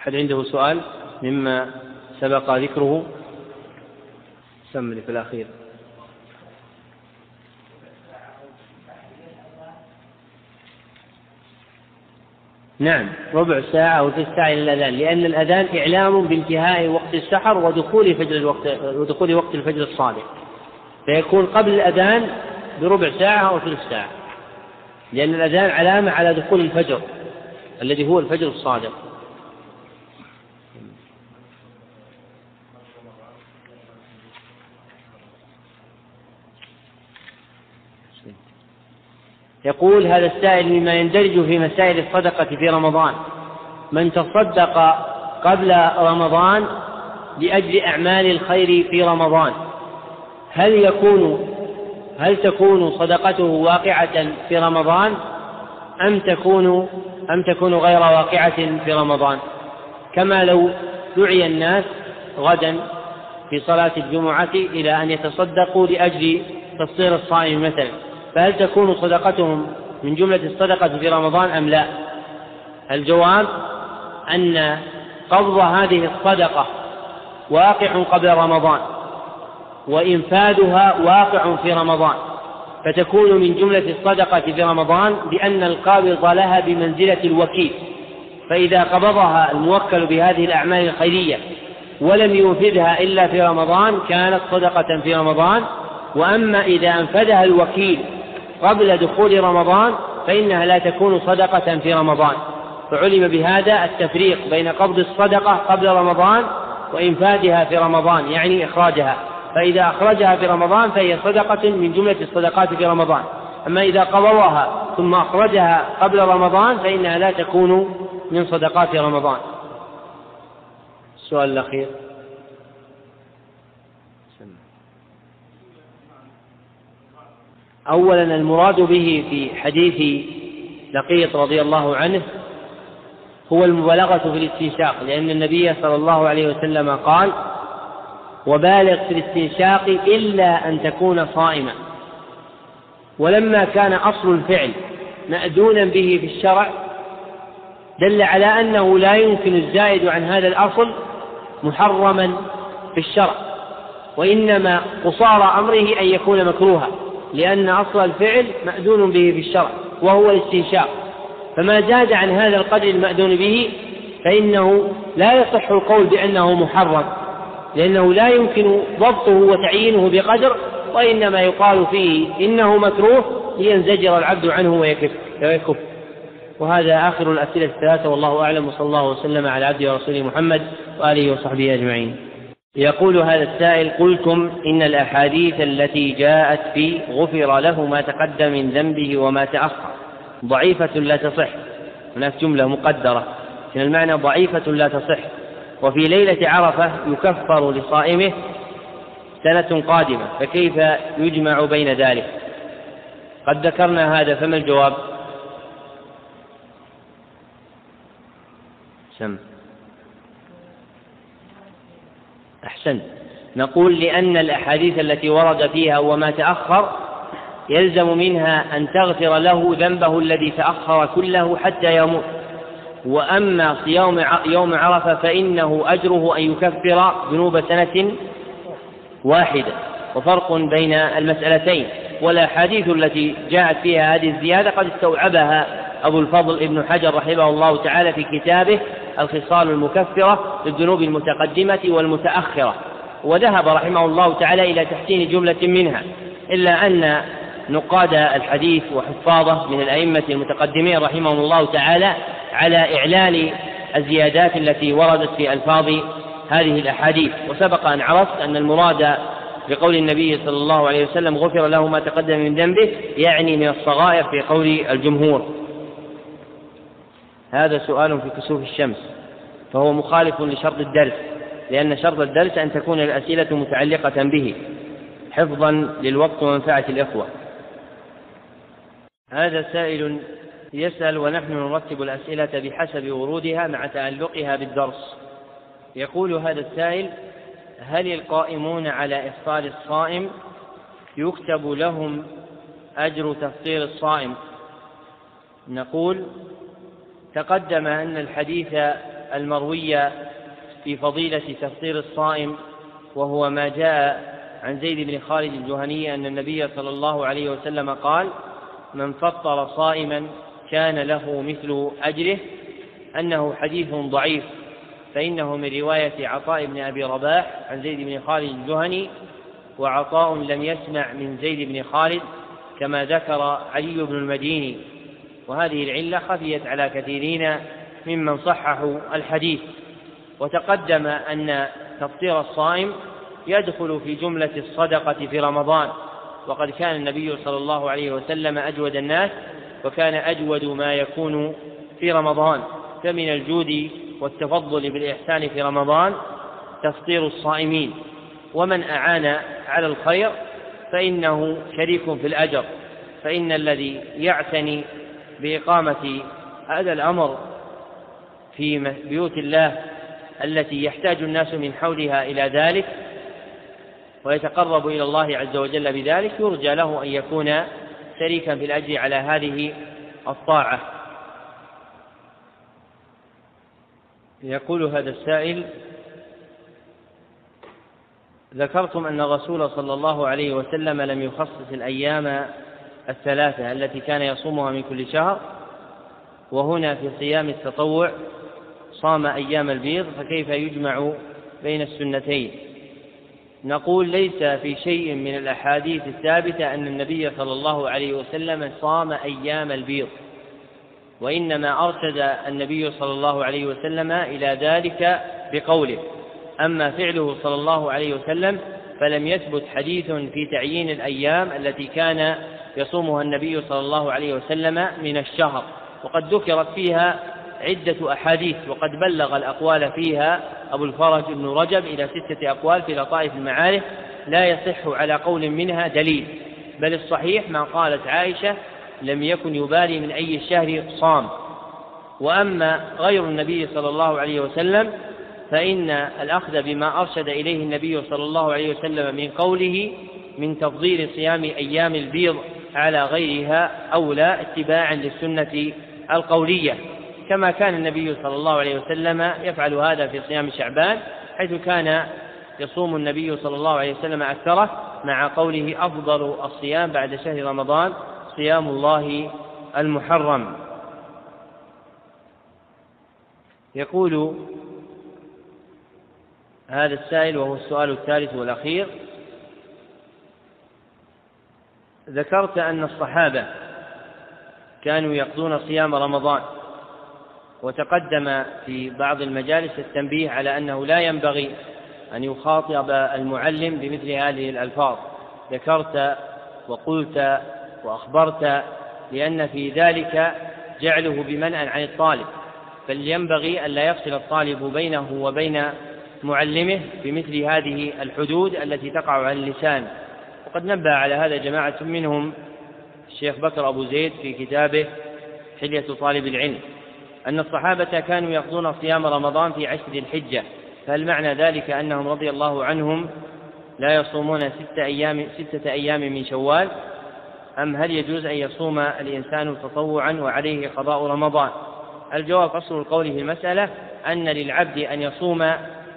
أحد عنده سؤال مما سبق ذكره؟ سمني في الأخير. نعم ربع ساعة أو ثلث ساعة إلى الأذان لأن الأذان إعلام بانتهاء وقت السحر ودخول فجر الوقت ودخول وقت الفجر الصادق. فيكون قبل الأذان بربع ساعة أو ثلث ساعة لأن الأذان علامة على دخول الفجر الذي هو الفجر الصادق. يقول هذا السائل مما يندرج في مسائل الصدقة في رمضان. من تصدق قبل رمضان لأجل أعمال الخير في رمضان هل يكون هل تكون صدقته واقعة في رمضان أم تكون أم تكون غير واقعة في رمضان؟ كما لو دعي الناس غدا في صلاة الجمعة إلى أن يتصدقوا لأجل تفطير الصائم مثلا. فهل تكون صدقتهم من جملة الصدقة في رمضان أم لا؟ الجواب أن قبض هذه الصدقة واقع قبل رمضان وإنفاذها واقع في رمضان فتكون من جملة الصدقة في رمضان بأن القابض لها بمنزلة الوكيل فإذا قبضها الموكل بهذه الأعمال الخيرية ولم ينفذها إلا في رمضان كانت صدقة في رمضان وأما إذا أنفذها الوكيل قبل دخول رمضان فإنها لا تكون صدقة في رمضان. فعلم بهذا التفريق بين قبض الصدقة قبل رمضان وإنفاذها في رمضان يعني إخراجها. فإذا أخرجها في رمضان فهي صدقة من جملة الصدقات في رمضان. أما إذا قبضها ثم أخرجها قبل رمضان فإنها لا تكون من صدقات رمضان. السؤال الأخير. أولا المراد به في حديث لقيط رضي الله عنه هو المبالغة في الاستنشاق لأن النبي صلى الله عليه وسلم قال وبالغ في الاستنشاق إلا أن تكون صائما. ولما كان أصل الفعل مأذونا به في الشرع دل على أنه لا يمكن الزائد عن هذا الأصل محرما في الشرع وإنما قصار أمره أن يكون مكروها. لأن أصل الفعل مأذون به في الشرع وهو الاستنشاق. فما زاد عن هذا القدر المأذون به فإنه لا يصح القول بأنه محرم لأنه لا يمكن ضبطه وتعيينه بقدر وإنما يقال فيه إنه مكروه لينزجر العبد عنه ويكف ويكف. وهذا آخر الأسئلة الثلاثة والله أعلم وصلى الله وسلم على عبده ورسوله محمد وآله وصحبه أجمعين. يقول هذا السائل قلتم إن الأحاديث التي جاءت في غفر له ما تقدم من ذنبه وما تأخر. ضعيفة لا تصح. هناك جملة مقدرة. من المعنى ضعيفة لا تصح. وفي ليلة عرفة يكفر لصائمه سنة قادمة. فكيف يجمع بين ذلك؟ قد ذكرنا هذا فما الجواب؟ سم. أحسنت نقول لأن الأحاديث التي ورد فيها وما تأخر يلزم منها أن تغفر له ذنبه الذي تأخر كله حتى يموت. وأما صيام يوم عرفة فإنه أجره أن يكفر ذنوب سنة واحدة. وفرق بين المسألتين. والأحاديث التي جاءت فيها هذه الزيادة قد استوعبها أبو الفضل ابن حجر رحمه الله تعالى في كتابه الخصال المكفرة للذنوب المتقدمة والمتأخرة. وذهب رحمه الله تعالى إلى تحسين جملة منها إلا أن نقاد الحديث وحفاظه من الأئمة المتقدمين رحمهم الله تعالى على إعلان الزيادات التي وردت في ألفاظ هذه الأحاديث. وسبق أن عرفت أن المراد بقول النبي صلى الله عليه وسلم غفر له ما تقدم من ذنبه يعني من الصغائر في قول الجمهور. هذا سؤال في كسوف الشمس فهو مخالف لشرط الدرس لأن شرط الدرس أن تكون الأسئلة متعلقة به حفظا للوقت ومنفعة الإخوة. هذا سائل يسأل ونحن نرتب الأسئلة بحسب ورودها مع تعلقها بالدرس. يقول هذا السائل هل القائمون على إفطار الصائم يكتب لهم أجر تفطير الصائم؟ نقول تقدم أن الحديث المروي في فضيلة تفطير الصائم وهو ما جاء عن زيد بن خالد الجهني أن النبي صلى الله عليه وسلم قال من فطر صائما كان له مثل أجره أنه حديث ضعيف فإنه من رواية عطاء بن أبي رباح عن زيد بن خالد الجهني وعطاء لم يسمع من زيد بن خالد كما ذكر علي بن المديني. وهذه العلة خفيت على كثيرين ممن صححوا الحديث. وتقدم أن تفطير الصائم يدخل في جملة الصدقة في رمضان. وقد كان النبي صلى الله عليه وسلم أجود الناس وكان أجود ما يكون في رمضان. فمن الجود والتفضل بالإحسان في رمضان تفطير الصائمين. ومن أعان على الخير فإنه شريك في الأجر. فإن الذي يعتني بإقامة هذا الأمر في بيوت الله التي يحتاج الناس من حولها إلى ذلك ويتقرب إلى الله عز وجل بذلك يرجى له أن يكون شريكا في الأجر على هذه الطاعة. يقول هذا السائل ذكرتم أن الرسول صلى الله عليه وسلم لم يخصص الأيام الثلاثة التي كان يصومها من كل شهر وهنا في صيام التطوع صام أيام البيض فكيف يجمع بين السنتين؟ نقول ليس في شيء من الأحاديث الثابتة أن النبي صلى الله عليه وسلم صام أيام البيض وإنما أرشد النبي صلى الله عليه وسلم إلى ذلك بقوله أما فعله صلى الله عليه وسلم فلم يثبت حديث في تعيين الأيام التي كان يصومها النبي صلى الله عليه وسلم من الشهر وقد ذكرت فيها عدة أحاديث وقد بلغ الأقوال فيها أبو الفرج بن رجب إلى ستة أقوال في لطائف المعارف لا يصح على قول منها دليل بل الصحيح ما قالت عائشة لم يكن يبالي من أي الشهر صام. وأما غير النبي صلى الله عليه وسلم فإن الأخذ بما أرشد إليه النبي صلى الله عليه وسلم من قوله من تفضيل صيام أيام البيض على غيرها أولى اتباعا للسنة القولية. كما كان النبي صلى الله عليه وسلم يفعل هذا في صيام شعبان حيث كان يصوم النبي صلى الله عليه وسلم أكثره مع قوله أفضل الصيام بعد شهر رمضان صيام الله المحرم. يقول هذا السائل وهو السؤال الثالث والأخير. ذكرت أن الصحابة كانوا يقضون صيام رمضان وتقدم في بعض المجالس التنبيه على أنه لا ينبغي أن يخاطب المعلم بمثل هذه الألفاظ. ذكرت وقلت وأخبرت لأن في ذلك جعله بمنع عن الطالب بل ينبغي لا يفصل الطالب بينه وبين معلمه بمثل هذه الحدود التي تقع على اللسان. وقد نبه على هذا جماعة منهم الشيخ بكر أبو زيد في كتابه حلية طالب العلم أن الصحابة كانوا يقضون صيام رمضان في عشر الحجة فهل معنى ذلك أنهم رضي الله عنهم لا يصومون ستة أيام ستة أيام من شوال؟ أم هل يجوز أن يصوم الإنسان تطوعا وعليه قضاء رمضان؟ الجواب أصل القول في المسألة أن للعبد أن يصوم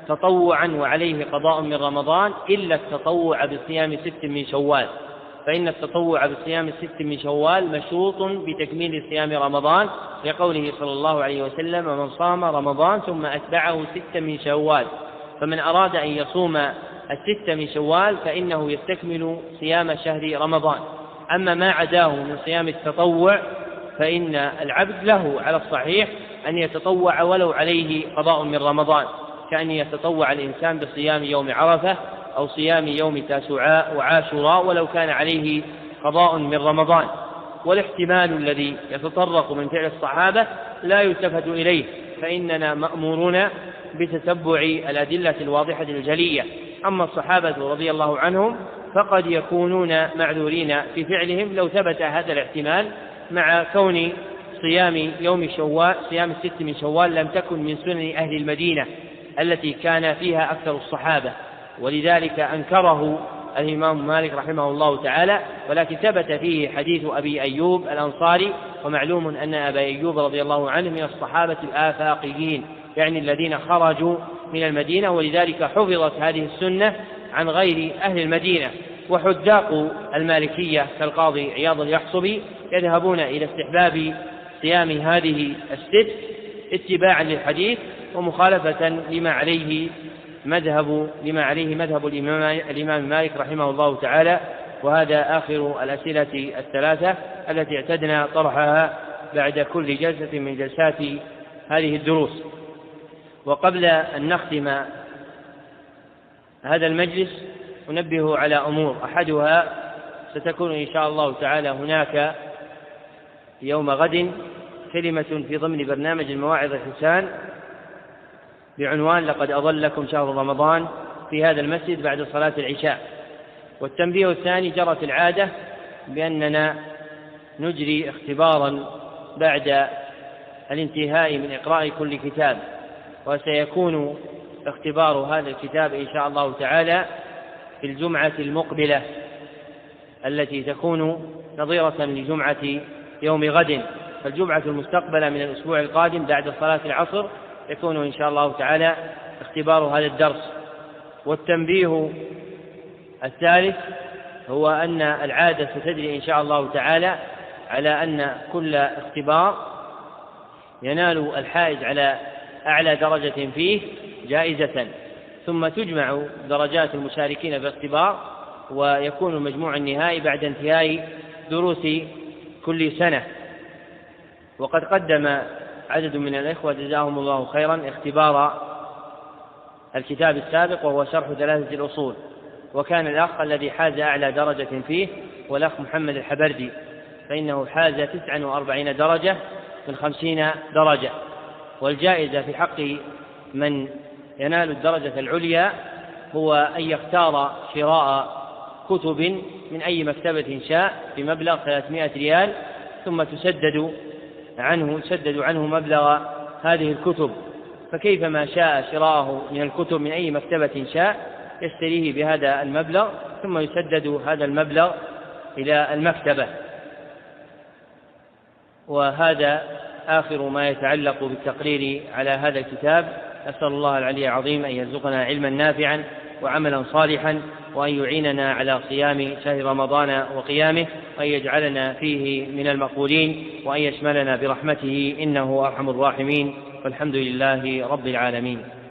تطوعا وعليه قضاء من رمضان إلا التطوع بصيام ست من شوال. فإن التطوع بصيام الست من شوال مشروط بتكميل صيام رمضان لقوله صلى الله عليه وسلم من صام رمضان ثم أتبعه ست من شوال فمن أراد أن يصوم الست من شوال فإنه يستكمل صيام شهر رمضان. أما ما عداه من صيام التطوع فإن العبد له على الصحيح أن يتطوع ولو عليه قضاء من رمضان. كأن يتطوع الإنسان بصيام يوم عرفة أو صيام يوم تاسعاء وعاشوراء ولو كان عليه قضاء من رمضان. والاحتمال الذي يتطرق من فعل الصحابة لا يلتفت إليه فإننا مأمورون بتتبع الأدلة الواضحة الجلية. أما الصحابة رضي الله عنهم فقد يكونون معذورين في فعلهم لو ثبت هذا الاحتمال مع كون صيام يوم شوال صيام الست من شوال لم تكن من سنن أهل المدينة. التي كان فيها أكثر الصحابة ولذلك أنكره الإمام مالك رحمه الله تعالى ولكن ثبت فيه حديث أبي أيوب الأنصاري ومعلوم أن أبا أيوب رضي الله عنه من الصحابة الآفاقيين يعني الذين خرجوا من المدينة ولذلك حفظت هذه السنة عن غير أهل المدينة. وحداق المالكية كالقاضي عياض اليحصبي يذهبون إلى استحباب صيام هذه الست اتباعا للحديث ومخالفة لما عليه مذهب لما عليه مذهب الإمام, الإمام مالك رحمه الله تعالى وهذا آخر الأسئلة الثلاثة التي اعتدنا طرحها بعد كل جلسة من جلسات هذه الدروس. وقبل أن نختم هذا المجلس أنبه على أمور. أحدها ستكون إن شاء الله تعالى هناك يوم غد كلمة في ضمن برنامج المواعظ الحسان. بعنوان لقد أظلكم شهر رمضان في هذا المسجد بعد صلاة العشاء والتنبيه الثاني جرت العادة بأننا نجري اختبارا بعد الانتهاء من إقراء كل كتاب وسيكون اختبار هذا الكتاب إن شاء الله تعالى في الجمعة المقبلة التي تكون نظيرة لجمعة يوم غد. فالجمعة المستقبلة من الأسبوع القادم بعد صلاة العصر يكون إن شاء الله تعالى اختبار هذا الدرس. والتنبيه الثالث هو أن العادة ستجري إن شاء الله تعالى على أن كل اختبار ينال الحائز على أعلى درجة فيه جائزة. ثم تجمع درجات المشاركين في الاختبار ويكون المجموع النهائي بعد انتهاء دروس كل سنة. وقد قدم عدد من الإخوة جزاهم الله خيرا اختبار الكتاب السابق وهو شرح ثلاثة الأصول. وكان الأخ الذي حاز أعلى درجة فيه والأخ محمد الحبردي. فإنه حاز تسعا وأربعين درجة من خمسين درجة. والجائزة في حق من ينال الدرجة العليا هو أن يختار شراء كتب من أي مكتبة شاء بمبلغ 300 ريال ثم تسدد عنه يسدد عنه مبلغ هذه الكتب. فكيفما شاء شراءه من الكتب من أي مكتبة شاء يشتريه بهذا المبلغ ثم يسدد هذا المبلغ إلى المكتبة. وهذا آخر ما يتعلق بالتقرير على هذا الكتاب. أسأل الله العلي العظيم أن يرزقنا علما نافعا وعملا صالحا وأن يعيننا على صيام شهر رمضان وقيامه وأن يجعلنا فيه من المقبولين وأن يشملنا برحمته إنه أرحم الراحمين والحمد لله رب العالمين